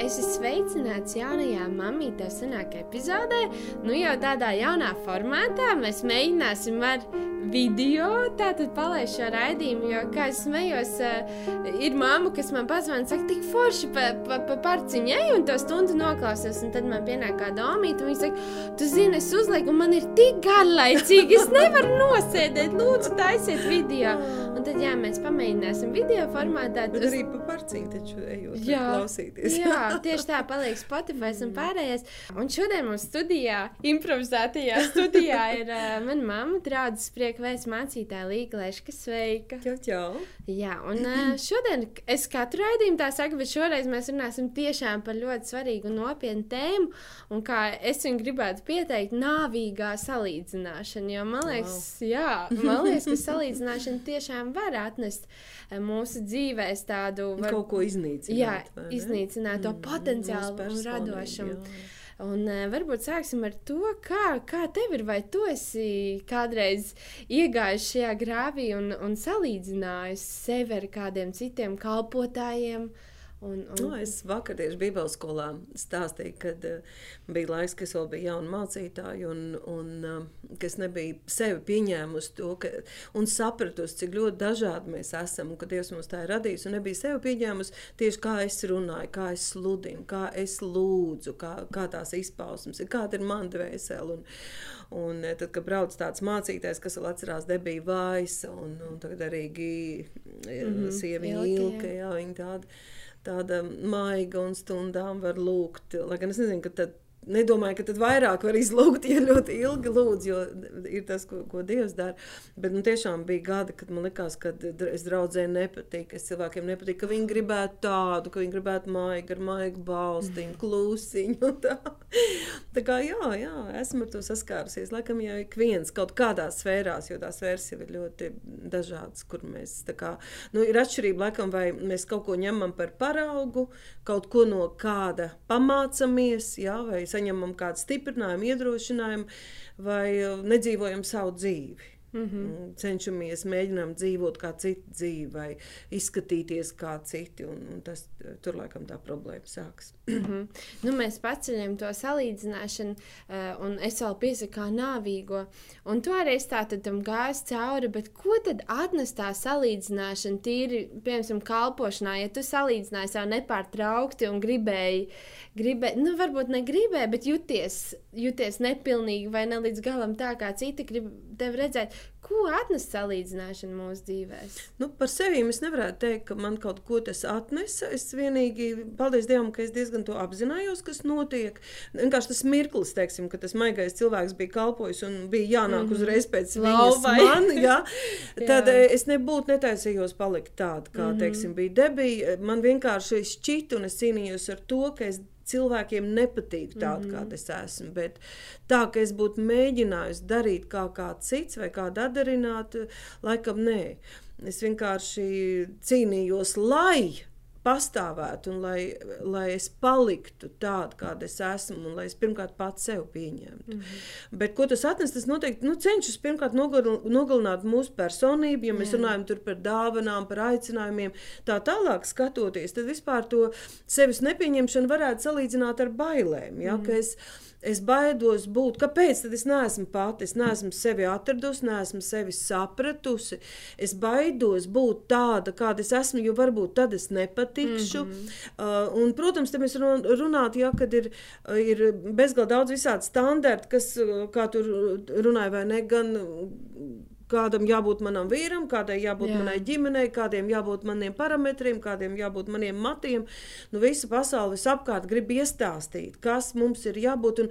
Es esmu sveicināts jaunajā mamītē senākajā epizodē. Nu jau tādā jaunā formātā mēs mēģināsim ar video tātad palaist šo raidījumu, jo, kā es smējos, uh, ir mamma, kas man pazvan, saka, tik forši pa, pa, pa parciņai, un to stundu noklausies, un tad man pienāk kāda omīta, un viņa saka, tu zini, es uzlieku, un man ir tik garlaicīgi, es nevaru nosēdēt, lūdzu, taisiet video. Un tad, jā, mēs pamēģināsim video formātā. Bet arī pa parciņu taču ejot jā, klausīties. jā, tieši tā paliek Spotify un pārējais. Un šodien mums studijā, improvizētajā studijā ir uh, mana mamma, draudzes prieka vēsts mācītāja Līga Leška. Sveika! Čau, čau! Jā, un šodien es katru raidījumu tā saku, bet šoreiz mēs runāsim tiešām par ļoti svarīgu un nopietnu tēmu. Un kā es viņu gribētu pieteikt, nāvīgā salīdzināšana. Jo man liekas, wow. jā, man liekas ka salīdzināšana tiešām var atnest mūsu dzīvēs tādu var, kaut ko iznīcināt. Jā, iznīcināt to mm, potenciālu un radošumu. Jā. Un, uh, varbūt sāksim ar to, kā, kā tev ir. Vai tu esi kādreiz iegājis šajā grāvī un, un salīdzinājis sevi ar kādiem citiem kalpotājiem? Uh, Un, un... Nu, es vakar tieši Bībeles skolā stāstīju, kad uh, bija laiks, kad es vēl biju jauna mācītāja, un, un uh, kas nebija sevi pieņēmusi to, ka, un sapratusi, cik ļoti dažādi mēs esam, un ka Dievs mums tā ir radījis, un nebija sevi pieņēmusi tieši kā es runāju, kā es sludinu, kā es lūdzu, kā, kā tās izpausmes ir, kāda ir man dvēsele. Un, un tad, kad brauc tāds mācītājs, kas vēl atcerās debiju Vaisa, un, un tagad arī Gī, mm -hmm. sieviņa Ilka, jā, viņa tāda tāda maiga un stundām var lūgt. Lai gan es nezinu, ka tad nedomāju, ka tad vairāk var izlūgt, ja ļoti ilgi lūdzu, jo ir tas, ko, ko Dievs dara. Bet nu, tiešām bija gadi, kad man likās, ka es draudzēju nepatīk, es cilvēkiem nepatīk, ka viņi gribētu tādu, ka viņi gribētu maigu ar maigu balstiņu, klusiņu. Tā. tā kā jā, jā, esmu ar to saskārusies. Laikam jau ik viens kaut kādās sfērās, jo tās sfēras jau ir ļoti dažādas, kur mēs tā kā, nu, ir atšķirība laikam, vai mēs kaut ko ņemam par paraugu, kaut ko no kāda pamācamies, jā, vai saņemam kādu stiprinājumu, iedrošinājumu, vai uh, nedzīvojam savu dzīvi. Mm -hmm. Cenšamies, mēģinām dzīvot kā citi dzīvi, vai izskatīties kā citi. Un, un tas tur laikam tā problēma sākas. mm -hmm. nu, mēs paceļam to salīdzināšanu, uh, un es vēl piesaku kā nāvīgo. Un tu arī tā tam gāzi cauri, bet ko tad atnes tā salīdzināšana tīri, piemēram, kalpošanā, ja tu salīdzināji sev nepārtraukti un gribēji, gribēji nu, varbūt negribēji, bet jūties, jūties nepilnīgi vai ne līdz galam tā, kā citi grib tevi redzēt. Ko atnes salīdzināšana mūsu dzīvēm? Nu, par sevi es nevarētu teikt, ka man kaut ko tas atnesa. Es vienīgi, paldies Dievam, ka es diezgan to apzinājos, kas notiek. Vienkārši tas mirklis, teiksim, ka tas maigais cilvēks bija kalpojis un bija jānāk mm -hmm. uzreiz pēc viņas man, ja, tad jā. es nebūtu netaisījos palikt tāda, kā, mm -hmm. teiksim, bija debija. Man vienkārši šķita un es cīnījos ar to, ka es cilvēkiem nepatīk tāda, mm -hmm. kāda es esmu. Bet tā, ka es būtu mēģinājusi darīt kā kāds cits vai kādu atdarināt, laikam nē. Es vienkārši cīnījos, lai pastāvētu un lai, lai es paliktu tāda, kāda es esmu, un lai es pirmkārt pats sev pieņemtu. Mm -hmm. Bet ko tas atnes? Tas noteikti nu, cenšas pirmkārt nogalināt mūsu personību, ja mēs Jā. runājam par dāvanām, par aicinājumiem. Tā tālāk skatoties, tad vispār to sevis nepieņemšanu varētu salīdzināt ar bailēm. Ja? Mm -hmm es baidos būt. Kāpēc tad es neesmu pati? Es neesmu sevi atradusi, neesmu sevi sapratusi. Es baidos būt tāda, kāda es esmu, jo varbūt tad es nepatikšu. Mm -hmm. uh, un, protams, te mēs runājam, ja, kad ir, ir bezgalīgi daudz visādi standarti, kas, kā tur runāja, vai ne, gan kādam jābūt manam vīram, kādai jābūt Jā. manai ģimenei, kādiem jābūt maniem parametriem, kādiem jābūt maniem matiem. Nu, visa pasaule visapkārt grib iestāstīt, kas mums ir jābūt. Un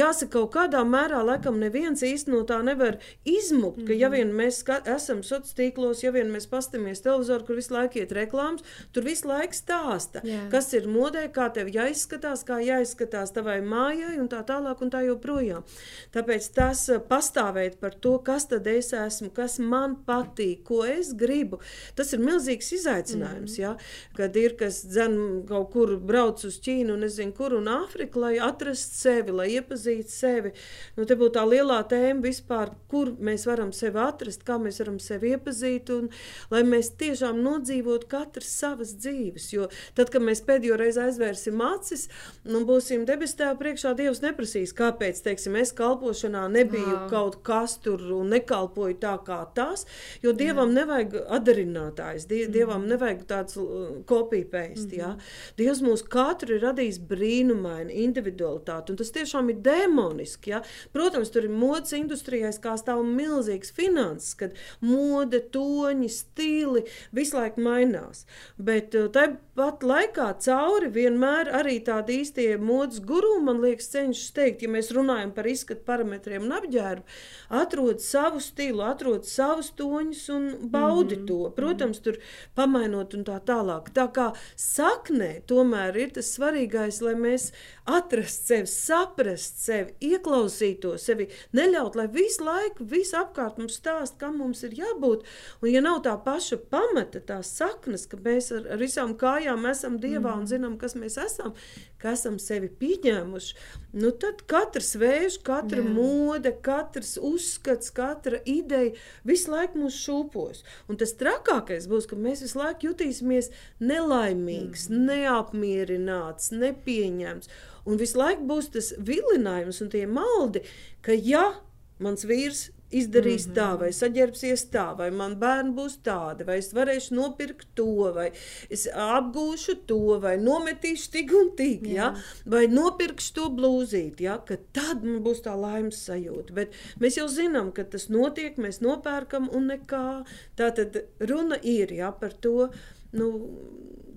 jāsaka, kaut kādā mērā laikam neviens īsti no tā nevar izmukt, ka ja mhm. vien mēs esam sociālos tīklos, ja vien mēs pastamies televizoru, kur visu laiku iet reklāmas, tur visu laiku stāsta, Jā. kas ir modē, kā tev jāizskatās, kā jāizskatās tavai mājai un tā tālāk un tā joprojām. Tāpēc tas pastāvēt par to, kas tad es esmu esmu, kas man patīk, ko es gribu. Tas ir milzīgs izaicinājums. Mm. Ja? Kad ir kas dzen, kaut kur brauc uz Ķīnu, nezinu, kur un Āfriku, lai atrastu sevi, lai iepazītu sevi. Nu, te būtu tā lielā tēma vispār, kur mēs varam sevi atrast, kā mēs varam sevi iepazīt, un lai mēs tiešām nodzīvotu katrs savas dzīves. Jo tad, kad mēs pēdējo reizi aizvērsim acis un būsim debes tēva priekšā, Dievs neprasīs, kāpēc, teiksim, es kalpošanā nebiju wow. kaut kas tur un nekalpoju tā kā tas, jo Dievam Jā. nevajag atdarinātājs, die, mm. Dievam nevajag tāds uh, kopīpēst, mm. jā. Dievs mūs katru ir radījis brīnumaini, individualitāti, un tas tiešām ir demoniski, jā. Protams, tur ir modas industrijās, kā stāv milzīgs finanses, kad mode, toņi, stili visu laiku mainās, bet uh, tāpat laikā cauri vienmēr arī tādi īstie modas guru, man liekas, cenšas teikt, ja mēs runājam par izskatu parametriem un apģērbu, atrod savu stilu, atrod savus toņus un baudi mm -hmm. to. Protams, tur pamainot un tā tālāk. Tā kā saknē tomēr ir tas svarīgais, lai mēs atrastu sevi, saprastu sevi, ieklausītos sevi, neļaut, lai visu laiku, visu apkārt mums stāst, kam mums ir jābūt. Un ja nav tā paša pamata, tās saknes, ka mēs ar, ar visām kājām esam Dievā mm un zinām, kas mēs esam, ka esam sevi pieņēmuši, nu tad katrs vējš, katra Jā. mode, katrs uzskats, katra ideja visu laiku mūs šūpos. Un tas trakākais būs, ka mēs visu laiku jutīsimies nelaimīgs, mm. neapmierināts, nepieņemts. Un visu laiku būs tas vilinājums un tie maldi, ka ja mans vīrs izdarīs mm -hmm. tā, vai saģērbsies tā, vai man bērni būs tādi, vai es varēšu nopirkt to, vai es apgūšu to, vai nometīšu tik un tik, ja? vai nopirkšu to blūzīti, ja? ka tad man būs tā laimes sajūta. Bet mēs jau zinām, ka tas notiek, mēs nopērkam un nekā. Tā tad runa ir ja, par to, nu,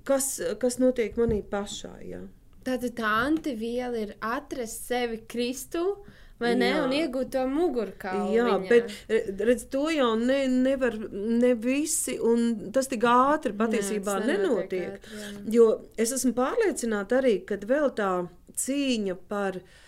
kas, kas notiek manī pašā. Ja? Tātad tā antiviela ir atrast sevi Kristu Vai ne? Jā. Un iegūt to mugurkaulu. Jā, viņā. bet redz, to jau ne, nevar ne visi, un tas tik ātri patiesībā jā, nenotiek. Ātri, jo es esmu pārliecināta arī, ka vēl tā cīņa par viņa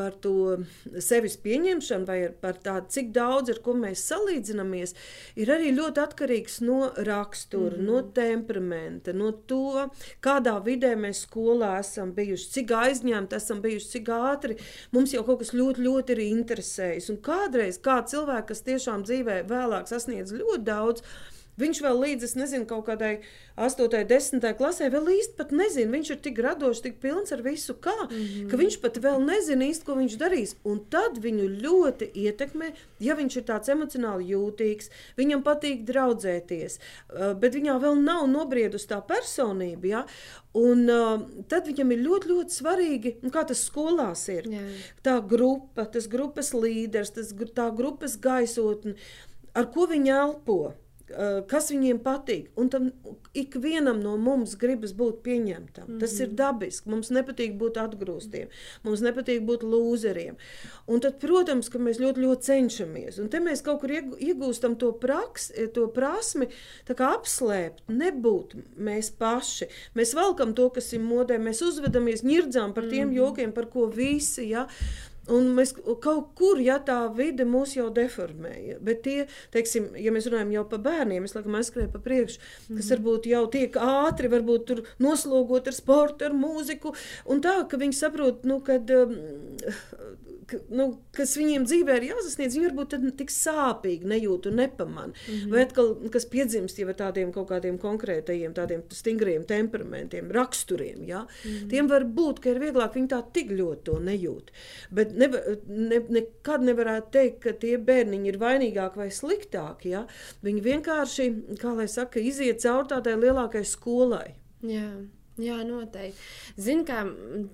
par to sevis pieņemšanu, vai par tādu, cik daudz ar ko mēs salīdzinamies, ir arī ļoti atkarīgs no rakstura, mm no temperamenta, no to, kādā vidē mēs skolā esam bijuši, cik aizņemti esam bijuši, cik ātri mums jau kaut kas ļoti, ļoti ir interesējis. Un kādreiz kā cilvēki, kas tiešām dzīvē vēlāk sasniedz ļoti daudz, Viņš vēl līdz, es nezinu, kaut kādai 8, 10 klasē vēl īsti pat nezina. Viņš ir tik radošs, tik pilns ar visu, kā, mm -hmm. ka viņš pat vēl nezina īsti, ko viņš darīs. Un tad viņu ļoti ietekmē, ja viņš ir tāds emocionāli jūtīgs, viņam patīk draudzēties, bet viņā vēl nav nobriedusi tā personība. Ja? Un, uh, tad viņam ir ļoti, ļoti svarīgi, kā tas skolās ir. Jā. Tā grupa, tas grupas līderis, tas, tā grupas gaisotne, ar ko viņi elpo. Eh, kas viņiem patīk. Un tam ikvienam no mums gribas būt pieņemtam. Mm -hmm. Tas ir mhm. dabiski. Mums nepatīk būt atgrūstiem, mums nepatīk būt lūzeriem. Un tad, protams, ka mēs ļoti, ļoti cenšamies. Un te mēs kaut kur iegūstam to, praks, eh, to prasmi, apslēpt, nebūt mēs paši. Mēs valkam to, kas ir modē, mēs uzvedamies, ņirdzām par tiem mm -hmm. jokiem, par ko visi. Ja? Un mēs kaut kur, ja tā vide mūs jau deformēja, bet tie, teiksim, ja mēs runājam jau par bērniem, es laikam aizskrēju pa priekšu, kas mm. varbūt jau tiek ātri, varbūt tur noslogot ar sportu, ar mūziku, un tā, ka viņi saprot, nu, kad um, nu, kas viņiem dzīvē ir jāsasniedz, viņi varbūt tik sāpīgi nejūt un nepamana. Mm -hmm. Vai atkal, kas piedzimst jau ar tādiem kaut kādiem konkrētajiem, tādiem stingriem temperamentiem, raksturiem, ja? mm -hmm. tiem var būt, ka ir vieglāk viņi tā tik ļoti to nejūt. Bet ne, ne, nekad nevarētu teikt, ka tie bērniņi ir vainīgāki vai sliktāki. Ja? Viņi vienkārši, kā lai saka, iziet cauri tādai lielākai skolai. Jā. Jā, noteikti. Zinu, kā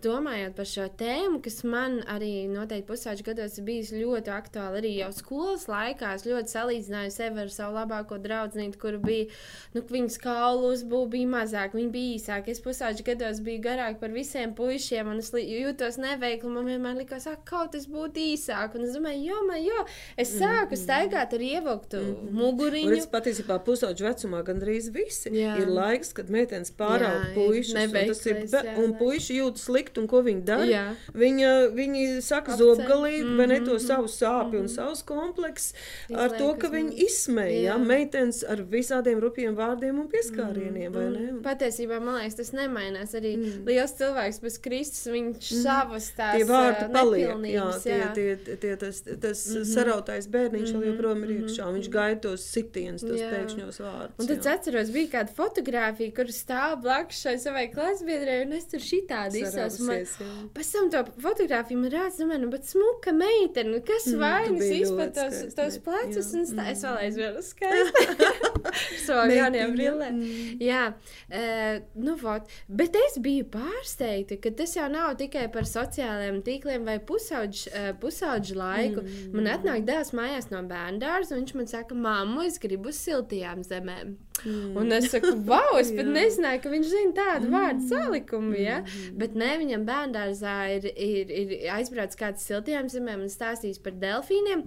domājot par šo tēmu, kas man arī noteikti pusauģu gados ir bijis ļoti aktuāli. Arī jau skolas laikā es ļoti salīdzināju sevi ar savu labāko draugu, kur bija nu, viņas kaulu uzbūve bija mazāk, viņa bija īsāka. Es pusauģu gados biju garāk par visiem puišiem, un es jūtos neveikli. Man vienmēr likās, ka kaut kas būtu īsāk. Un es domāju, jo, man, jo. es sāku mm -hmm. staigāt ar ievilktu mm -hmm. muguriņu. Es patiesībā pusauģu vecumā gandrīz visi Jā. ir laiks, kad meitenes pārāk puiši Tas ir jā, un puiši jūtas slikti, un ko viņi dara? Jā. Viņa, viņi saka Apceļ. zobgalīgi, mm -hmm. vai ne to Mhm, savu sāpju mm -hmm. un mhm. savus kompleksus ar to, ka viņi izsmēja meitenes ar visādiem rupjiem vārdiem un pieskārieniem, vai ne? Mm. Un Patiesībā man liekas, tas nemainās. Arī Mm. mm. liels cilvēks bez Kristus, viņš mm. savas tās Tie vārdi ā, paliek, jā, tie, tie, tie, tas, tas mm Mhm. -hmm. sarautais bērniņš vēl Mhm, joprojām ir mhm, iekšā, viņš mhm. gaida tos sitienus, tos Jā. pēkšņos vārdus. Un tad es atceros, bija kāda fotografija, kur stāv blakus šai savai klasbiedrē, un es tur šitādi izsaucu. Man... Pēc tam to fotografiju man rāda, domāju, nu, bet smuka meitene, nu, kas Mm, vainas ļoti tos, tos plecus, un stā, es vēl aizvēlu skaisti. Savām jaunajām brillēm. mm. Jā, uh, nu, vot. bet es biju pārsteigta, ka tas jau nav tikai par sociālajiem tīkliem vai pusauģu uh, pusauģu laiku. Mm. Man atnāk dēls mājās no bērnu dārza, un viņš man saka, māmu, es gribu uz siltajām zemēm. Mm. Un es saku, wow, es pat nezināju, ka viņš zina tādu mm. vārdu salikumu. Ja? Mhm. Bet ne, viņam bērngārzā ir, ir, ir aizbraucis kāds siltajām zemēm un stāstījis par delfīniem.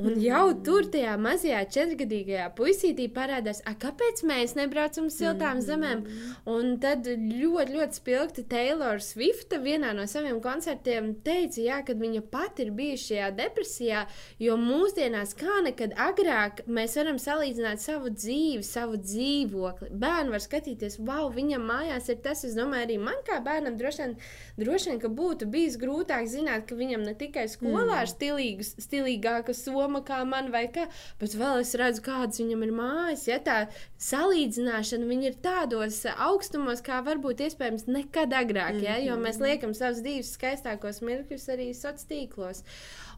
Un jau tur, tajā mazajā četrgadīgajā puisītī, parādās, "A, kāpēc mēs nebraucam uz siltām mm zemēm. Un tad ļoti, ļoti spilgti Taylor Swifta vienā no saviem koncertiem teica, jā, ka viņa pati ir bijusi šajā depresijā, jo mūsdienās, kā nekad agrāk, mēs varam salīdzināt savu dzīvi, savu dzīvokli. Bērni var skatīties, wow, viņam mājās ir tas, es domāju, arī man kā bērnam droši vien, droši vien ka būtu bijis grūtāk zināt, ka viņam ne tikai skolā ir stilīgas, stilīgāka soma kā man vai kā, bet vēl es redzu, kādas viņam ir mājas. Ja tā salīdzināšana, viņi ir tādos augstumos, kā varbūt iespējams nekad agrāk, ja, jo mēs liekam savus dzīves skaistākos mirkļus arī sociālos tīklos.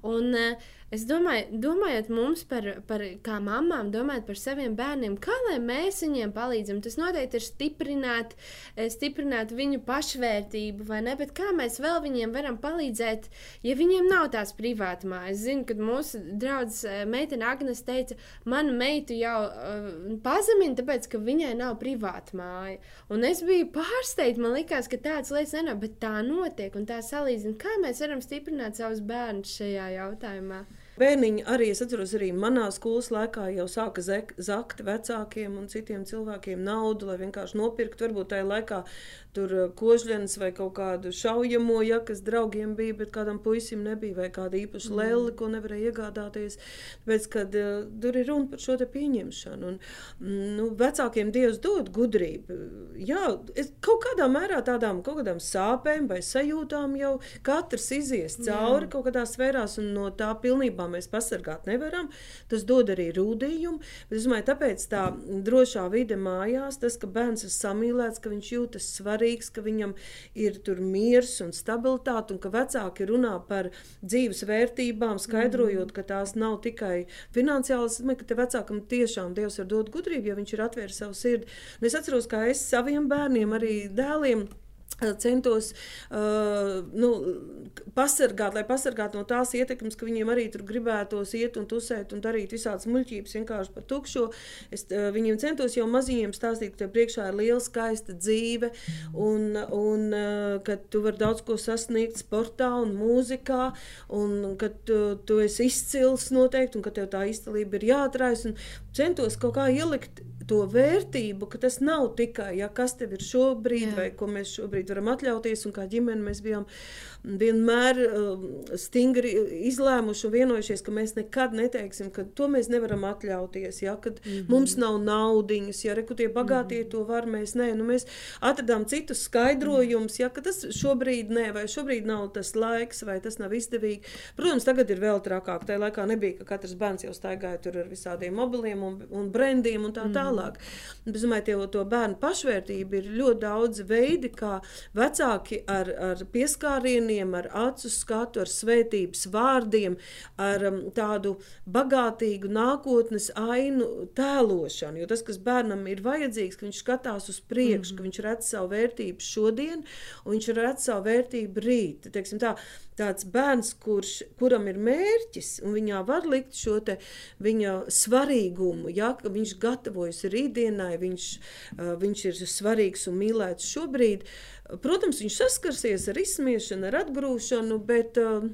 Un, eh, es domāju, domājot mums par, par kā mamām, domājot par saviem bērniem, kā lai mēs viņiem palīdzam, tas noteikti ir stiprināt, eh, stiprināt viņu pašvērtību, vai ne? Bet kā mēs vēl viņiem varam palīdzēt, ja viņiem nav tās privātas mājas? Es zinu, ka mūsu draugs meitene Agnēs teica, man meitu jau uh, pazemina, tāpēc, ka viņai nav privāta māja. Un es biju pārsteigta, man likās, ka tādas lietas nenāk, bet tā notiek un tā salīdzina. Kā mēs varam stiprināt savus bērnus šajā jautājumā? Bērniņi arī, es atceros, arī manā skolas laikā jau sāka zakt vecākiem un citiem cilvēkiem naudu, lai vienkārši nopirktu. Varbūt tajā laikā tur eh, kožļens vai kaut kādu šaujamo, ja kas draugiem bija, bet kādam puisim nebija, vai kāda īpaša mm. lēli, ko nevarēja iegādāties. Tāpēc, kad uh, tur ir runa par šo te pieņemšanu. Un, mm, nu, vecākiem Dievs dod gudrību. Jā, es, kaut kādā mērā tādām kaut kādām sāpēm vai sajūtām jau katrs izies cauri kaut kādās sfērās, un no tā pilnībā mēs pasargāt nevaram. Tas dod arī rūdījumu. Bet es domāju, tāpēc tā drošā vide mājās, tas, ka bērns ir samīlēts, ka viņš jūtas svarīgs, ka viņam ir tur miers un stabilitāte, un ka vecāki runā par dzīves vērtībām, skaidrojot, ka tās nav tikai finansiālas. Es domāju, ka te vecākam tiešām Dievs var dot gudrību, ja viņš ir atvēris savu sirdi. Un es atceros, kā es saviem bērniem, arī dēliem. Centos uh, nu, pasargāt, lai pasargātu no tās ietekmes, ka viņiem arī tur gribētos iet un tusēt un darīt visādas muļķības vienkārši par tukšo. Es uh, viņiem centos jau maziņiem stāstīt, ka tev priekšā ir liela, skaista dzīve un, un uh, ka tu vari daudz ko sasniegt sportā un mūzikā, un ka tu, tu esi izcils noteikti, un ka tev tā izcilība ir jāatrājas. Centos kaut kā ielikt to vērtību, ka tas nav tikai ja, kas tev ir šobrīd, Jā. Vai ko mēs šobrīd varam atļauties. Un kā ģimene mēs bijām vienmēr um, stingri izlēmuši un vienojušies, ka mēs nekad neteiksim, ka to mēs nevaram atļauties. Ja, kad mm -hmm. mums nav naudiņas, ja reku tie bagātie mm -hmm. to var, mēs nē. Nu, mēs atradām citus skaidrojumus, ja, ka tas šobrīd nē, vai šobrīd nav tas laiks, vai tas nav izdevīgi. Protams, tagad ir vēl trakāk. Tajā laikā nebija, ka katrs bērns jau staigāja tur ar visādiem mobiliem un, un brendiem un tā tālāk. Bet, Es domāju, ka to bērnu pašvērtību ir ļoti daudz veidi, kā vecāki ar, ar pieskārieniem, ar acu skatu, ar svētības vārdiem, ar um, tādu bagātīgu nākotnes ainu tēlošanu. Jo tas, kas bērnam ir vajadzīgs, ka viņš skatās uz priekšu, mm -hmm. ka viņš redz savu vērtību šodien, un viņš redz savu vērtību rīt. Teiksim, tā, tāds bērns, kurš, kuram ir mērķis, un viņā var likt šo te viņa svarīgumu, ja, ka viņš gatavojas rītdienai, viņš, viņš ir svarīgs un mīlēts šobrīd. Protams, viņš saskarsies ar izsmiešanu, ar atgrūšanu, bet uh,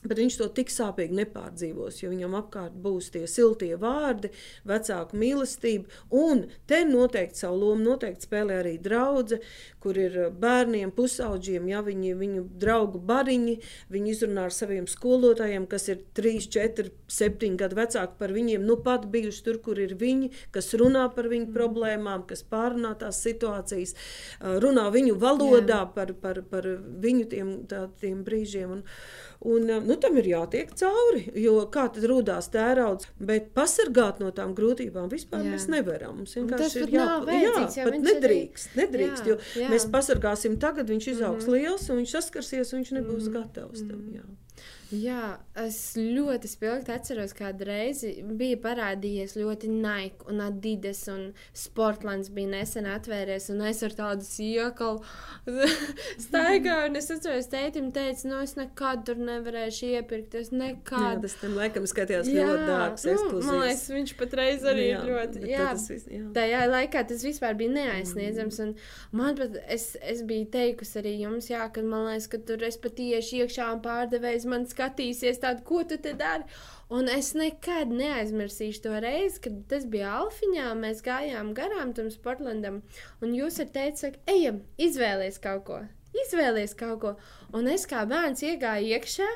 Bet viņš to tik sāpīgi nepārdzīvos, jo viņam apkārt būs tie siltie vārdi, vecāku mīlestība. Un te noteikti savu lomu noteikti spēlē arī draudzene, kur ir bērniem, pusauģiem, ja viņi, viņu draugu bariņi, viņi izrunā ar saviem skolotājiem, kas ir 3, 4, 7 gadu vecāki par viņiem, nu pat bijuši tur, kur ir viņi, kas runā par viņu problēmām, kas pārunā tās situācijas, runā viņu valodā par, par, par viņu tiem, tā, tiem brīžiem. Un, Un, um, nu, tam ir jātiek cauri, jo kā tad rūdās tērauds, bet pasargāt no tām grūtībām vispār jā. mēs nevaram. Mums vienkārši ir jāpalīdz. Jā, pat nedrīkst, arī... nedrīkst, jā, jo jā. mēs pasargāsim tagad, viņš izaugs mm -hmm. liels un viņš saskarsies un viņš nebūs mm -hmm. gatavs tam. Jā. Jā, es ļoti spilgti atceros, kādu reizi bija parādījies ļoti Nike un Adidas un Sportlands bija nesen atvērties, un es ar tādu iekalu staigāju, un es atceros, tētim teica, no nu, es nekad tur nevarēšu iepirkt, es nekad. Jā, tas tam laikam skatījās jā, ļoti dārgs, nu, ekskluzīvs. Man liekas, viņš patreiz arī jā, ļoti, jā, tas jā. tajā laikā tas vispār bija neaizsniedzams, mm. un man pat, es, es biju teikusi arī jums, jā, ka man liekas, ka tur es patieši iekšā un pārdevējs man skatījās, skatīsies, tādu, ko tu te dari. Un es nekad neaizmirsīšu to reizi, kad tas bija Alfiņā. Mēs gājām garām tam Sportlandam, un jūs ar teicu, ejam, izvēlies kaut ko. Izvēlies kaut ko. Un es kā bērns iegāju iekšā.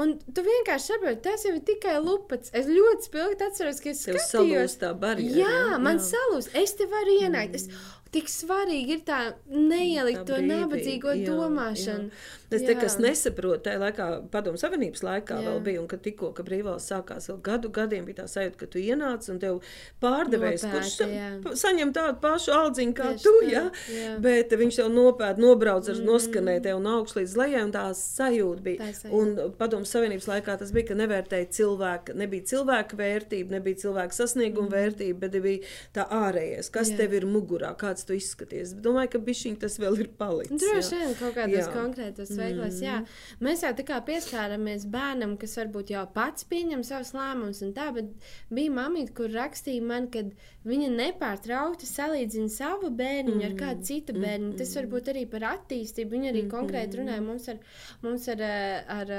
Un tu vienkārši saproti, tas jau ir tikai lupats. Es ļoti spilgti atceros, ka es Tev skatījos. Tā barjera, jā, jā, man salūst. Es te varu ienākt. Mm. Es, Tik svarīgi ir tā neielikt tā to nabadzīgo jā, domāšanu. Jā. Es te, kas nesaprotu, tajā laikā, padomu savienības laikā jā. vēl bija, un kad tikko, ka brīvvalsts sākās vēl gadu gadiem, bija tā sajūta, ka tu ienāc un tev pārdevējs, kurš jā. saņem tādu pašu aldziņu kā Tieši tu, tā, jā? bet viņš tev nopēta, nobrauc ar mm. noskanēja tev un augš līdz lejai, un tā sajūta bija. Tā un padomu savienības laikā tas bija, ka nevērtēja cilvēku, nebija cilvēka vērtība, nebija cilvēka sasnieguma mm. vērtība, bet bija tā ārējais, kas jā. tev ir mugurā, kāds tu izskaties. Domāju, ka bišķiņ tas vēl ir palicis. Droši vien kaut kādos konkrētos veiklos, jā. Mēs jau tā kā pieskāramies bērnam, kas varbūt jau pats pieņem savus lēmumus un tā, bet bija mamīte, kur rakstīja man, ka viņa nepārtraukti salīdzina savu bērnu mm. ar kādu citu bērnu. Mm. Tas varbūt arī par attīstību. Viņa arī konkrēti runāja mums ar, mums ar, ar,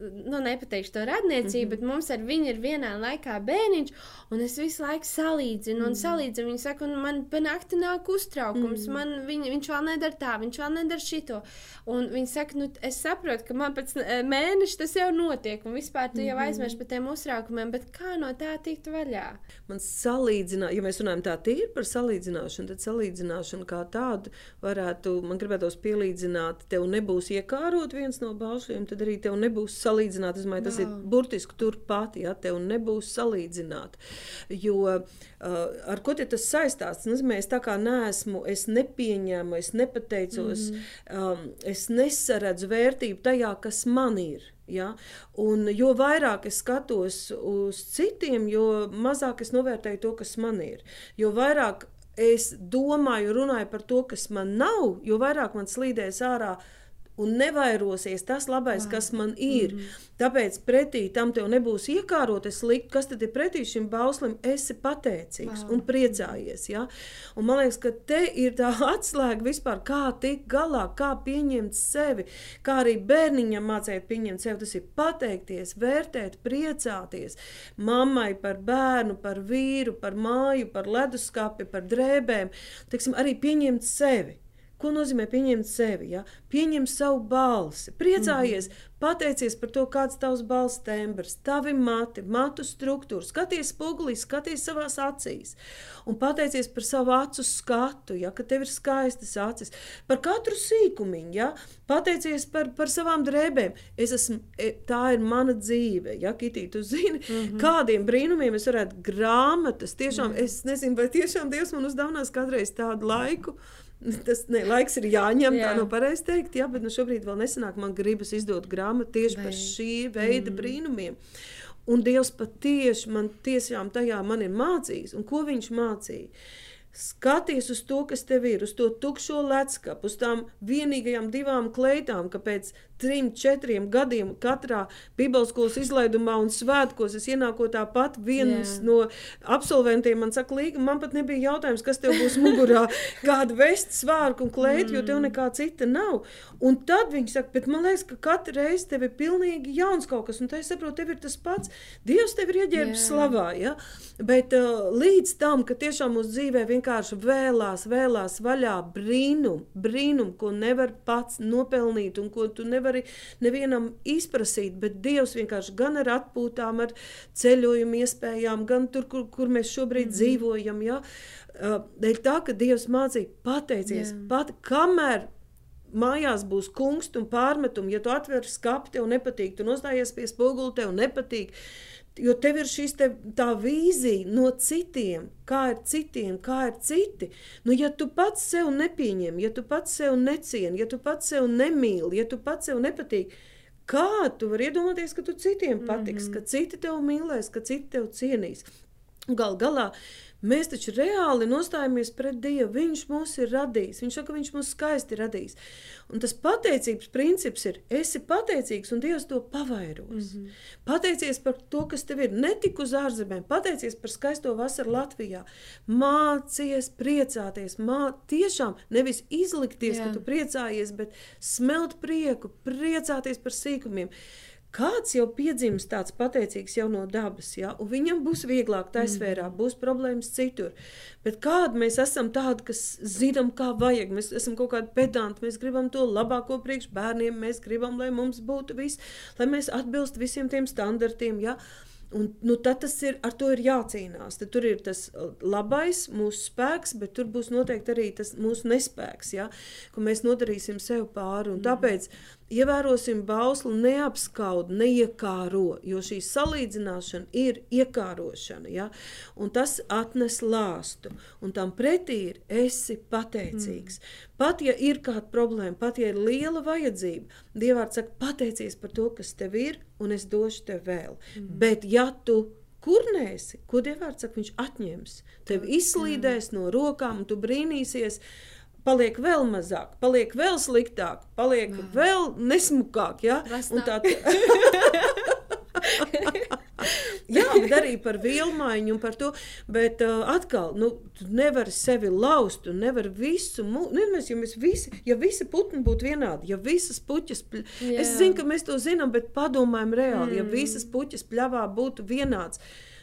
nu, nepateikšu to radniecību, bet mums ar viņu ir vienā laikā bērniņš, un es visu laiku salīdzinu un salīdzinu. Viņa saka, un man pa nakti nāk uz uztraukums. Man, viņ, viņš vēl nedara tā, viņš vēl nedara šito. Un viņi saka, nu, es saprotu, ka man pēc e, mēneša tas jau notiek, un vispār tu jau mm. aizmirsti par tiem uztraukumiem, bet kā no tā tikt vaļā? Man salīdzināt, ja mēs runājam tā tīri par salīdzināšanu, tad salīdzināšana kā tādu varētu, man gribētos pielīdzināt, tev nebūs iekārot viens no baušļiem, tad arī tev nebūs salīdzināt. Es domāju, tas wow. ir burtiski turpat, ja tev nebūs salīdzināt. Jo uh, ar ko tas saistās? Nozīmē, es tā kā neesmu, es nepieņēmu, es nepateicos, mm -hmm. um, es nesaredzu vērtību tajā, kas man ir. Ja? Un jo vairāk es skatos uz citiem, jo mazāk es novērtēju to, kas man ir. Jo vairāk es domāju, runāju par to, kas man nav, jo vairāk man slīdēs ārā un nevairosies tas labais, kas man ir. Mm -hmm. Tāpēc pretī tam tev nebūs iekārot, es liktu, kas tad ir pretī šim bauslim, esi pateicīgs wow. un priecājies. Ja? Un man liekas, ka te ir tā atslēga vispār, kā tikt galā, kā pieņemt sevi, kā arī bērniņam mācīt pieņemt sevi. Tas ir pateikties, vērtēt, priecāties mammai par bērnu, par vīru, par māju, par leduskapi, par drēbēm, Teiksim, arī pieņemt sevi. Ko nozīmē pieņemt sevi? Ja? Pieņem savu balsi, priecājies, mm -hmm. pateicies par to, kāds tavs balss tembrs, tavi mati, matu struktūra, skaties spogulī, skaties savās acīs un pateicies par savu acu skatu, ja, ka tev ir skaistas acis, par katru sīkumiņu, ja, pateicies par, par savām drēbēm. Es esmu, e, tā ir mana dzīve, ja, Kitī, tu zini, mm -hmm. kādiem brīnumiem es varētu grāmatas, tiešām, mm -hmm. es nezinu, vai tiešām Dievs man uzdāvinās kādreiz tādu laiku, Tas ne, laiks ir jāņem, jā. tā nav pareizi teikt, jā, bet nu, šobrīd vēl nesanāk. Man gribas izdot grāmatu tieši Vai. par šī veida mm. brīnumiem. Un Dievs patiešām man tiešām tajā man ir mācījis. Un ko viņš mācīja? Skaties uz to, kas tev ir, uz to tukšo leckapu, uz tām vienīgajām divām kleitām, ka pēc trim, četriem gadiem katrā Bībelskolas izlaidumā un svētkos es ienāku tāpat viens yeah. no absolventiem. Man saka, Līga, man pat nebija jautājums, kas tev būs mugurā, kāda vest, svārku un klēt, mm. jo tev mm. nekā cita nav. Un tad viņi saka, bet man liekas, ka katru reizi tev ir pilnīgi jauns kaut kas, un tā es saprotu, tev ir tas pats. Dievs tev ir ieģērbs yeah. slavā, ja? bet uh, līdz tam, ka tiešām mūsu dzīvē vienkārši vēlās, vēlās vaļā brīnumu, brīnum, ko nevar pats nopelnīt un ko tu nevari nevienam izprasīt, bet Dievs vienkārši gan ar atpūtām, ar ceļojumu iespējām, gan tur, kur, kur mēs šobrīd mm -hmm. dzīvojam, ja? Dēļ tā, ka Dievs mācīja pateicies, yeah. pat kamēr mājās būs kungs un pārmetumi, ja tu atver skati, tev nepatīk, tu nostājies pie spoguļa, tev nepatīk. Jo tev ir šī te, tā vīzija no citiem, kā ir citiem, kā ir citi. Nu, ja tu pats sev nepieņem, ja tu pats sev necieni, ja tu pats sev nemīli, ja tu pats sev nepatīk, kā tu vari iedomāties, ka tu citiem patiks, mm -hmm. ka citi tev mīlēs, ka citi tev cienīs? Gal galā Mēs taču reāli nostājamies pret Dievu. Viņš mūs ir radījis. Viņš saka, viņš mūs skaisti radījis. Un tas pateicības princips ir, esi pateicīgs, un Dievs to pavairos. Mm -hmm. Pateicies par to, kas tev ir. Ne tik uz ārzemēm, pateicies par skaisto vasaru Latvijā. Mācies, priecāties, mā, tiešām nevis izlikties, Jā. ka tu priecājies, bet smelt prieku, priecāties par sīkumiem. Kāds jau piedzimst tāds pateicīgs jau no dabas, ja? un viņam būs vieglāk tajā mm. sfērā, būs problēmas citur. Bet kādi mēs esam tādi, kas zinām, kā vajag, mēs esam kaut kādi pedanti, mēs gribam to labāko priekš bērniem, mēs gribam, lai mums būtu viss, lai mēs atbilst visiem tiem standartiem. Ja? Un, nu, tad tas ir, ar to ir jācīnās. Tad tur ir tas uh, labais, mūsu spēks, bet tur būs noteikti arī tas mūsu nespēks, ja? ko mēs nodarīsim sev pāri. Un mm. Ievērosim bausli, neapskaud, neiekāro, jo šī salīdzināšana ir iekārošana. Ja? Un tas atnes lāstu, un tam pretī ir esi pateicīgs. Mm. Pat ja ir kāda problēma, pat ja ir liela vajadzība, Dievārds saka, pateicies par to, kas tev ir, un es došu tev vēl. Mm. Bet ja tu kur nēsi, ko Dievārds saka, viņš atņems, tev izslīdēs no rokām, un tu brīnīsies paliek vēl mazāk, paliek vēl sliktāk, paliek Jā. vēl nesmukāk. Ja? Tā, Jā, bet arī par vilmaiņu un par to. Bet uh, atkal, nu, tu nevari sevi laust, tu nevari visu. Nezinu, ja mēs visi, ja visi putni būtu vienādi, ja visas puķas, pļ... es zinu, ka mēs to zinām, bet padomājam reāli, mm. ja visas puķas pļavā būtu vienāds.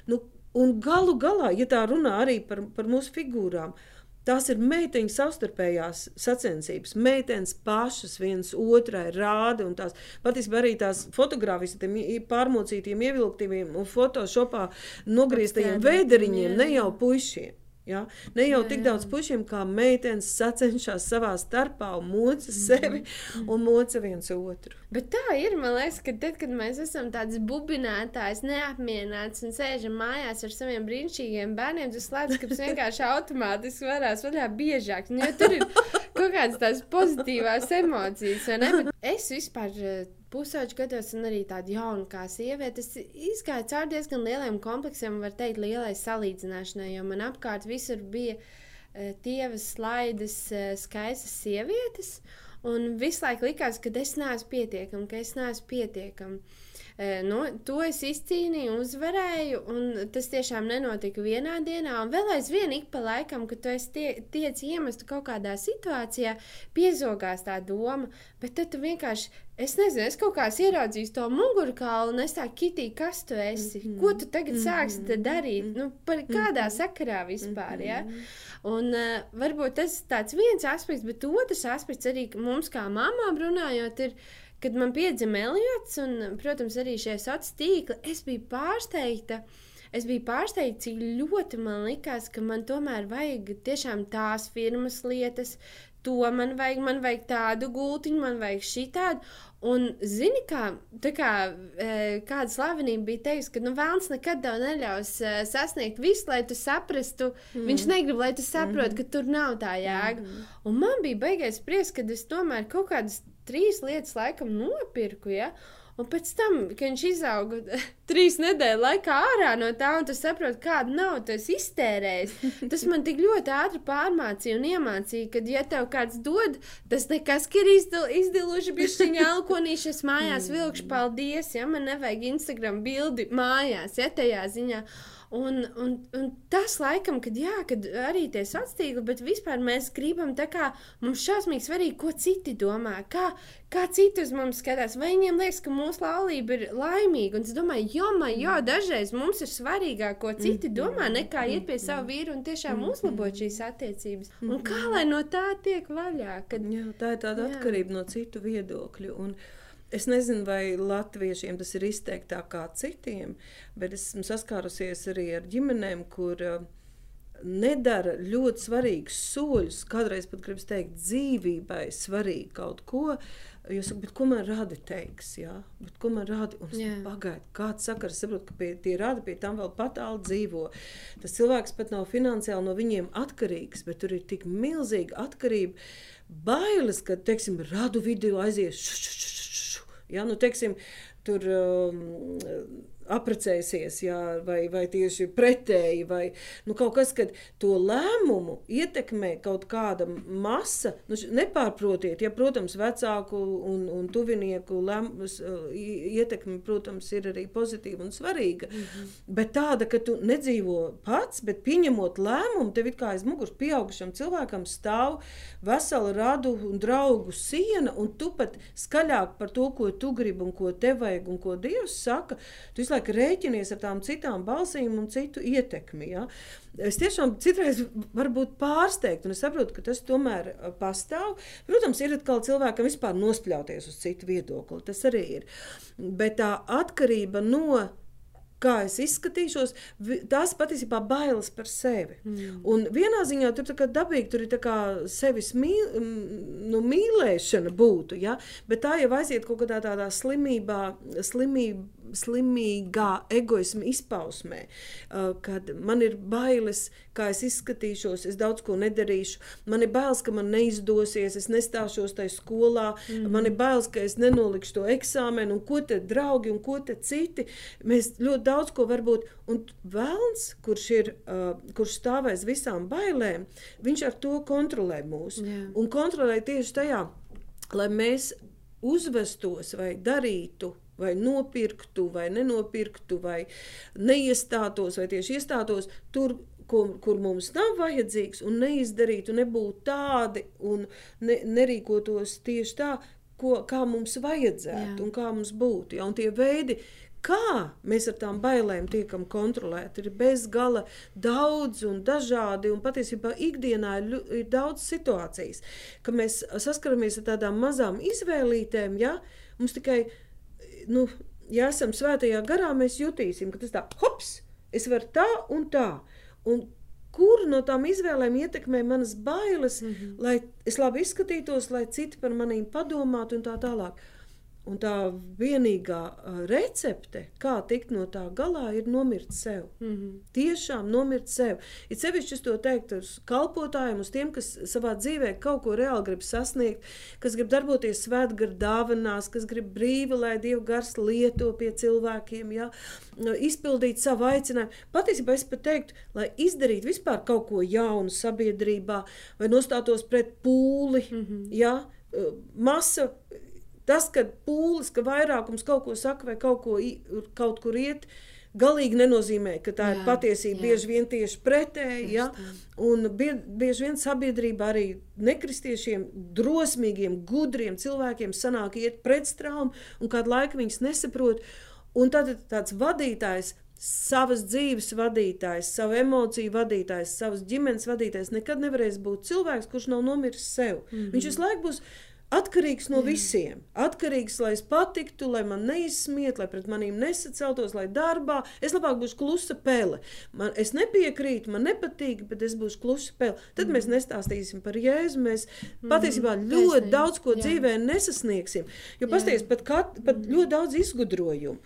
Nu, un galu galā, ja tā runā arī par, par mūsu figūrām, uh, Tās ir meiteņu savstarpējās sacensības. Meitenes pašas viens otrai rāda, un tās patiesībā arī tās fotogrāfijas ar tiem pārmocītiem, ievilktiem un fotošopā nogrieztajiem veideriņiem, ne jau puišiem. Ja? Ne jau jā, tik daudz pušiem kā meitenes sacenšas savā starpā un moca mhm. sevi mm. un moca viens otru. Bet tā ir. Man liekas, ka tad, kad mēs esam tāds bubinātājs, neapmierināts un sēžam mājās ar saviem brīnišķīgiem bērniem, tas slepkavs vienkārši automātiski varās vaļā biežāk. Nu, jo tur ir kaut kādas tās pozitīvās emocijas. Es vispār pusauģu gados, un arī tāda jauna kā sieviete, es izgāju cauri diezgan lieliem kompleksiem, var teikt, lielai salīdzināšanai, jo man apkārt visur bija uh, tievas, slaidas, uh, skaistas sievietes, un visu laiku likās, ka es neesmu pietiekama, ka es neesmu pietiekama. Nu, to es izcīnīju, uzvarēju, un tas tiešām nenotika vienā dienā. Un vēl aizvien ik pa laikam, kad tu tie, tiec iemestu kaut kādā situācijā, piezogās tā doma, bet tad tu vienkārši, es nezinu, es kaut kā ieraudzīju to mugurkaulu, un es tā kitī, kas tu esi, mm -hmm. ko tu tagad mm -hmm. sāksi darīt, nu, par kādā mm -hmm. sakarā vispār. Ja? Mm -hmm. Un, uh, varbūt tas ir viens aspekts, bet otrs aspekts arī mums, kā mamām runājot, ir Kad man piedzima Eliots, un, protams, arī šie sociālie tīkli, es biju pārsteigta. Es biju pārsteigta, cik ļoti man likās, ka man tomēr vajag tiešām tās firmas lietas, to man vajag, man vajag tādu gultiņu, man vajag šī tādu. Un, zini, kā, kā e, kāda slavenība bija teikusi, ka nu, vēlams nekad tev neļaus e, sasniegt visu, lai tu saprastu. Mm. Viņš negrib, lai tu saproti, mm. ka tur nav tā jēga. Mm. Un man bija beigais prieks, ka es tomēr kaut kādas trīs lietas laikam nopirku. Ja? Un pēc tam, kad viņš izauga trīs nedēļu laikā ārā no tā, un tu saproti, kāda tu esi iztērējis, tas man tik ļoti ātri pārmācīja un iemācīja, ka, ja tev kāds dod, tas nekas, ka ir izdil, izdiluši bišķiņa alkonīšas mājās vilkšu, paldies, ja man nevajag Instagram bildi mājās, ja tajā ziņā. Un, un, un tas laikam, kad, jā, kad arī tie sacīkli, bet vispār mēs gribam tā kā mums šausmīgi svarīgi, ko citi domā, kā, kā citi uz mums skatās. Vai viņiem liekas, ka mūsu laulība ir laimīga? Un es domāju, jo, man, jo dažreiz mums ir svarīgāk, ko citi domā, nekā iet pie savu vīru un tiešām uzlabot šīs attiecības. Un kā lai no tā tiek vaļā? Kad... Jā, tā ir tāda jā. atkarība no citu viedokļu. Un, Es nezinu, vai latviešiem tas ir izteiktāk kā citiem, bet esmu saskārusies arī ar ģimenēm, kur uh, nedara ļoti svarīgus soļus, kādreiz pat gribas teikt, dzīvībai svarīgi kaut ko. Jūs sakat, ko man rādi teiks, jā, bet ko man rādi, un es pagaidu, kāds sakars, saprotu, ka pie, tie rādi pie tam vēl patāli dzīvo. Tas cilvēks pat nav finansiāli no viņiem atkarīgs, bet tur ir tik milzīga atkarība, bailes, ka, teiksim, radu video aizies, šu, šu, šu, Ja, nu, teiksim, tur um, apprecēsies, jā, vai, vai tieši pretēji, vai nu, kaut kas, kad to lēmumu ietekmē kaut kāda masa, nu, nepārprotiet, ja, protams, vecāku un, un tuvinieku lēmus, ietekme, protams, ir arī pozitīva un svarīga, mm -hmm. bet tāda, ka tu nedzīvo pats, bet pieņemot lēmumu, tev it kā aiz muguras pieaugušam cilvēkam stāv vesela radu un draugu siena, un tu pat skaļāk par to, ko tu gribi un ko tev vajag un ko Dievs saka, tu visu laiku rēķinies ar tām citām balsīm un citu ietekmi. Ja? Es tiešām citreiz varu būt pārsteigta, un es saprotu, ka tas tomēr pastāv. Protams, ir atkal cilvēkam vispār nospļauties uz citu viedokli. Tas arī ir. Bet tā atkarība no kā es izskatīšos, tās patiesībā bailes par sevi. Mm. Un vienā ziņā tur ir dabīgi, tur ir sevis mīl, nu, mīlēšana, būtu, ja? bet tā jau aiziet kaut kādā tādā slimībā, slimībā slimīgā egoisma izpausmē, uh, kad man ir bailes, kā es izskatīšos, es daudz ko nedarīšu, man ir bailes, ka man neizdosies, es nestāšos tajā skolā, mm. man ir bailes, ka es nenolikšu to eksāmenu, un ko te draugi un ko te citi. Mēs ļoti daudz ko varbūt, un vēlns, kurš ir, uh, kurš stāvēs visām bailēm, viņš ar to kontrolē mūs. Yeah. Un kontrolē tieši tajā, lai mēs uzvestos vai darītu vai nopirktu, vai nenopirktu, vai neiestātos, vai tieši iestātos tur, kur, kur mums nav vajadzīgs, un neizdarītu, nebūtu tādi un ne, nerīkotos tieši tā, ko, kā mums vajadzētu Jā. un kā mums būtu. Ja? Un tie veidi, kā mēs ar tām bailēm tiekam kontrolēti, ir bezgala daudz un dažādi. Un patiesībā ikdienā ir, ir daudz situācijas, ka mēs saskaramies ar tādām mazām izvēlītēm, ja mums tikai ir nu, ja esam svētajā garā, mēs jutīsim, ka tas tā, hops, es varu tā un tā. Un kur no tām izvēlēm ietekmē manas bailes, mm -hmm. lai es labi izskatītos, lai citi par manīm padomātu un tā tālāk. Un tā vienīgā recepte, kā tikt no tā galā, ir nomirt sev. Mm -hmm. Tiešām nomirt sev. Ir sevišķi es to teiktu uz kalpotājiem, uz tiem, kas savā dzīvē kaut ko reāli grib sasniegt, kas grib darboties svētgara dāvanās, kas grib brīvi, lai Dieva gars lieto pie cilvēkiem, ja? izpildīt savu aicinājumu. Patiesībā es pat teiktu, lai izdarītu vispār kaut ko jaunu sabiedrībā vai nostātos pret pūli, mm -hmm. ja? masa Tas, ka pūlis, ka vairākums kaut ko saka vai kaut, ko, kaut kur iet, galīgi nenozīmē, ka tā jā, ir patiesība. Jā. Bieži vien tieši pretēji. Ja? Un bie, bieži vien sabiedrība arī nekristiešiem, drosmīgiem, gudriem cilvēkiem sanāk iet pretstraumu, un kādu laiku viņas nesaprot. Un tad tāds vadītājs savas dzīves vadītājs, savu emociju vadītājs, savas ģimenes vadītājs nekad nevarēs būt cilvēks, kurš nav nomiris sev. Mm -hmm. Viņš visu laiku būs Atkarīgs no Jā. visiem. Atkarīgs, lai es patiktu, lai man neizsmiet, lai pret maniem nesaceltos, lai darbā es labāk būšu klusa pele. Man, es nepiekrītu, man nepatīk, bet es būšu klusa pele. Tad mm. mēs nestāstīsim par jēzu. Mēs mm. patiesībā ļoti Taisnība. daudz ko Jā. dzīvē nesasniegsim. Jo pasties, pat, kat, pat mm. ļoti daudz izgudrojumu.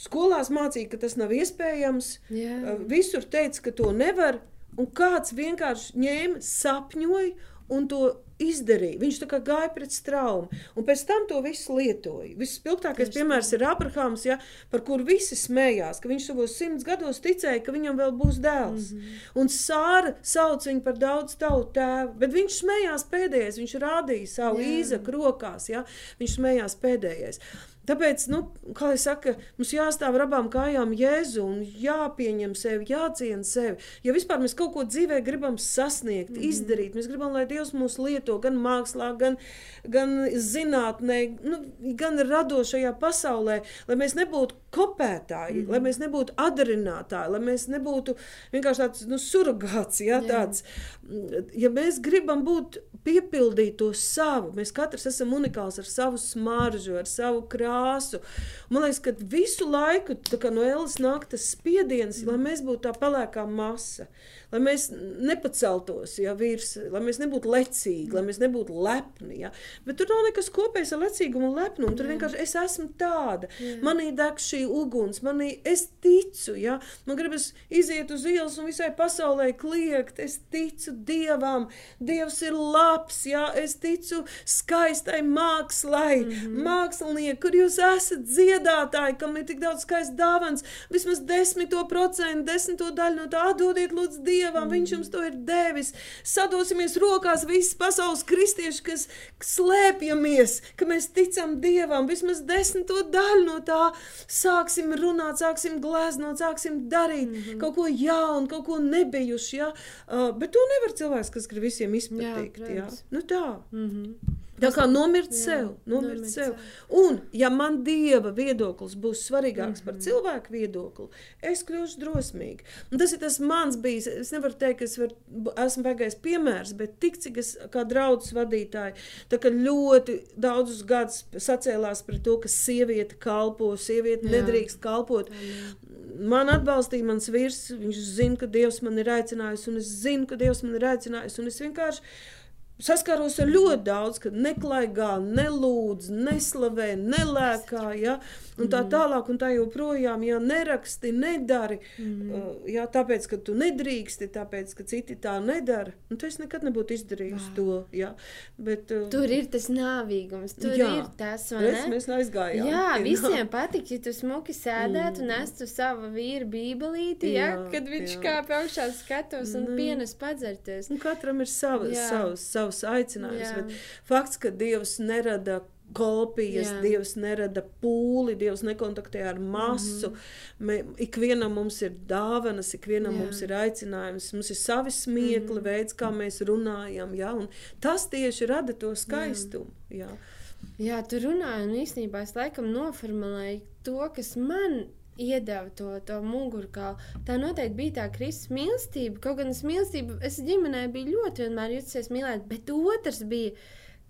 Skolās mācīja, ka tas nav iespējams. Jā. Visur teica, ka to nevar. Un kāds vienkārši ņēma, sapņoja un to izdarīja. Viņš tā kā gāja pret straumu, un pēc tam to visu lietoja. Vispilgtākais piemērs ir Abrahams, ja, par kuru visi smējās, ka viņš savos simts gados ticēja, ka viņam vēl būs dēls. Mm -hmm. Un Sāra sauc viņu par daudz tautu tēvu, bet viņš smējās pēdējais, viņš rādīja savu īzaku rokās, ja, viņš smējās pēdējais. Tāpēc, nu, kā jau saka, mums jāstāv ar abām kājām Jēzu un jāpieņem sevi, jāciena sevi. Ja vispār mēs kaut ko dzīvē gribam sasniegt, mm -hmm. izdarīt, mēs gribam, lai Dievs mūs lieto gan mākslā, gan, gan zinātnē, nu, gan radošajā pasaulē, lai mēs nebūtu kopētāji, mm lai mēs nebūtu adarinātāji, lai mēs nebūtu vienkārši tāds nu, surrogāts. Ja, tāds, ja mēs gribam būt piepildīt to savu, mēs katrs esam unikāls ar savu smaržu, ar savu krāsu. Man liekas, ka visu laiku no Elas nāk tas spiediens, mm. lai mēs būtu tā pelēkā masa lai mēs nepaceltos ja, virs, lai mēs nebūtu lecīgi, lai mēs nebūtu lepni. Ja. Bet tur nav nekas kopējs ar lecīgumu un lepnumu. Tur vienkārši es esmu tāda. Jā. Manī deg šī uguns, manī es ticu. Ja. Man gribas iziet uz ielas un visai pasaulē kliegt. Es ticu Dievam. Dievs ir labs. Ja. Es ticu skaistai mākslai. Mm -hmm. Mākslinieki, kur jūs esat dziedātāji, kam ir tik daudz skaists dāvans, vismaz desmito procentu, desmito daļu no tā atdodiet lūdzu Dievam. Mm. Viņš jums to ir devis. Sadosimies rokās visas pasaules kristieši, kas slēpjamies, ka mēs ticam Dievam. Vismaz desmito daļu no tā sāksim runāt, sāksim gleznot, sāksim darīt mm -hmm. kaut ko jaunu, kaut ko nebijuši. Ja? Uh, bet to nevar cilvēks, kas grib visiem izpatikt. Jā, ja? nu tā. Mm -hmm. Tā kā nomirt jā, sev, nomirt, nomirt sev. sev. Un, ja man dieva viedoklis būs svarīgāks mm -hmm. par mhm. cilvēku viedokli, es kļūšu drosmīga. Un tas ir tas mans bijis. Es nevaru teikt, ka es var, esmu beigais piemērs, bet tik cik es kā draudzes vadītāji, tā kā ļoti daudzus gadus sacēlās par to, ka sieviete kalpo, sieviete jā. nedrīkst kalpot. Jā. Man atbalstīja mans vīrs, viņš zina, ka Dievs man ir aicinājis, un es zinu, ka Dievs man ir aicinājis, un es vienkārši saskaros ar ļoti daudz, kad neklaigā, nelūdz, neslavē, nelēkā, ja, un tā mm. tālāk, un tā joprojām, ja neraksti, nedari, mm. uh, ja, tāpēc, ka tu nedrīksti, tāpēc, ka citi tā nedara, un tu es nekad nebūtu izdarījis to, ja, bet... Uh, tur ir tas nāvīgums, tur jā, ir tas, vai ne? Mēs aizgājām. Jā, visiem nā... patīk, ja tu smuki sēdētu mm. un estu savu vīru bībelīti, ja, jā, kad viņš jā. kāp augšā skatos un mm. pienes padzerties. Un katram ir savs, savs, savs savs aicinājums. Bet fakts, ka Dievs nerada kopijas, Jā. Dievs nerada pūli, Dievs nekontaktē ar masu. Mm -hmm. Ikvienam mums ir dāvanas, ikvienam Jā. mums ir aicinājums, mums ir savi smiekli, mm -hmm. veids, kā mēs runājam. Ja? Un tas tieši rada to skaistumu. Jā. Jā. Jā, tu runāji, un īstenībā es laikam noformulēju to, kas man iedeva to, to mugurkaulu. Tā noteikti bija tā Kristus mīlestība. Kaut gan es mīlestību, es ģimenē biju ļoti vienmēr juties mīlēt, bet otrs bija.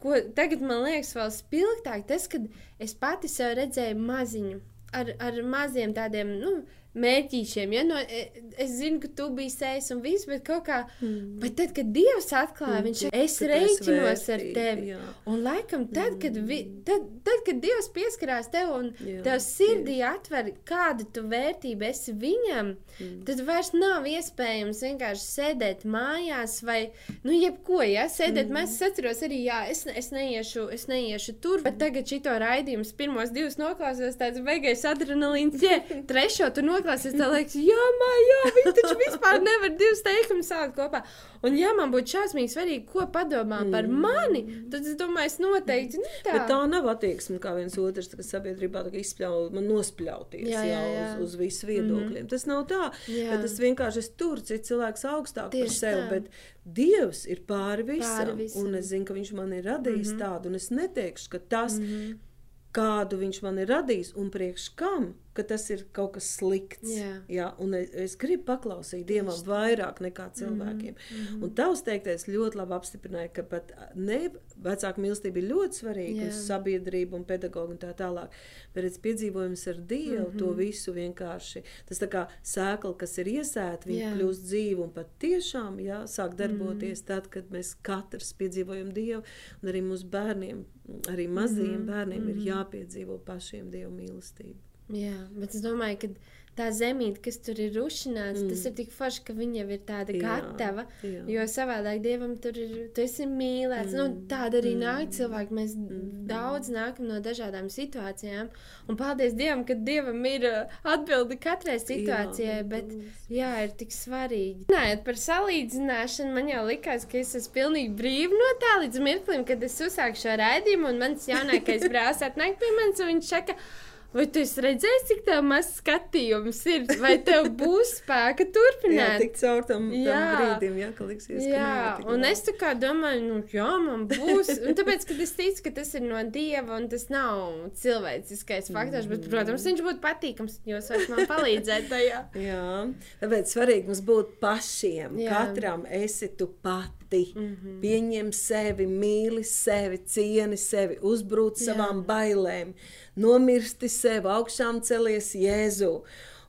Ko tagad man liekas vēl spilgtāk, tas, kad es pati sev redzēju maziņu, ar, ar maziem tādiem, nu, mērķīšiem. Ja? No, e, es zinu, ka tu biji sējis un viss, bet kaut kā. Mm. Bet tad, kad Dievs atklāja, mm. viņš ir es reiķinos ar tevi. Jā. Un laikam, tad, kad, vi, mm. tad, tad, kad Dievs pieskarās tev un jā, tev sirdī jā. atver, kāda tu vērtība esi viņam, mm. tad vairs nav iespējams vienkārši sēdēt mājās vai, nu, jebko, ja sēdēt. Mm. Mēs atceros arī, jā, es, es, neiešu, es neiešu tur, bet tagad šito raidījumus pirmos divus noklāsos, tāds beigais adrenalīns, ja trešo tu noklāsos noklāsies, tā liekas, jā, mā, jā, viņi taču vispār nevar divus teikumus sākt kopā. Un, ja man būtu šausmīgi svarīgi, ko padomā mm. par mani, tad es domāju, es noteikti ne tā. Bet tā nav attieksme kā viens otrs, kas sabiedrībā izspļauj, man nospļauties jā, jā, jā. Uz, uz visu viedokļiem. Mm. Tas nav tā, jā. bet tas vienkārši es tur, cits cilvēks augstāk Tieši par sevi. Bet Dievs ir pāri visam, pāri visam, un es zinu, ka Viņš man ir radījis mm -hmm. tādu, un es neteikšu, ka tas, mm -hmm. kādu Viņš man ir radījis un priekš kam ka tas ir kaut kas slikts. Jā. Jā, un es, es gribu paklausīt Dievam Tieši vairāk nekā mhm, cilvēkiem. Mm -hmm. Un tavs teiktais ļoti labi apstiprināja, ka pat ne vecāka mīlestība ir ļoti svarīga uz sabiedrību un pedagogu un tā tālāk. Bet redz, piedzīvojums ar Dievu mm -hmm. to visu vienkārši. Tas tā kā sēkla, kas ir iesēta, viņa kļūst dzīva un pat tiešām jā, sāk darboties mm -hmm. tad, kad mēs katrs piedzīvojam Dievu un arī mūsu bērniem, arī mazajiem mm -hmm. bērniem mm -hmm. ir mhm. jāpiedzīvo pašiem Dievu mīlestību. Jā, bet es domāju, ka tā zemīte, kas tur ir rušināts, mm. tas ir tik forši, ka viņa jau ir tāda jā, gatava. Jā. Jo savādāk dievam tur ir, tu esi mīlēts. Mm. Nu, tāda arī mm. nāk cilvēki. Mēs mm. daudz nākam no dažādām situācijām. Un paldies Dievam, ka Dievam ir uh, atbildi katrai situācijai. Jā, bet jā, ir tik svarīgi. Runājot par salīdzināšanu, man jau likās, ka es esmu pilnīgi brīva no tā līdz mirklim, kad es uzsāku šo raidījumu un mans jaunākais brālis atnāk pie manis un viņš saka, Vai tu redzēji, cik tā mazs skatījums ir? Vai tev būs spēka turpināt? jā, tik caur tam, jā. tam brīdim, jā, ka liksies, jā. ka un es tā kā domāju, nu, jā, man būs. Un tāpēc, ka es ticu, ka tas ir no Dieva un tas nav cilvēciskais faktors, bet, protams, viņš būtu patīkams, jo jūs varat man palīdzēt tajā. jā, tāpēc svarīgi mums būt pašiem. Jā. Katram esi tu pat pati. Mm -hmm. Pieņem sevi, mīli sevi, cieni sevi, uzbrūc Jā. savām bailēm, nomirsti sev, augšām celies Jēzu.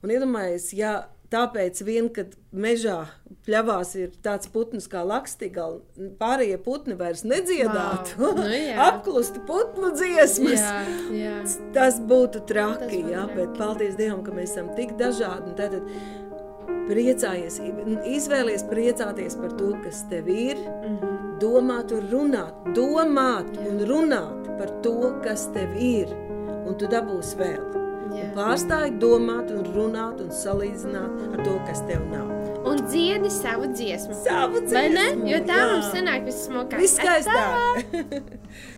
Un iedomājieties, ja tāpēc vien, kad mežā pļavās ir tāds putns kā lakstīgala, pārējie putni vairs nedziedātu, wow. nu, apklusti putnu dziesmas. Jā, jā. Tas būtu traki, Tas jā, traki. bet paldies Dievam, ka mēs esam tik dažādi. Tātad, priecājies, izvēlies priecāties par to, kas tev ir, mm -hmm. domāt un runāt, domāt Jā. un runāt par to, kas tev ir, un tu dabūsi vēl. Pārstāj domāt un runāt un salīdzināt ar to, kas tev nav. Un dziedi savu dziesmu. Savu dziesmu. Jo tā Jā. mums sanāk vissmukāk. Viskaistāk.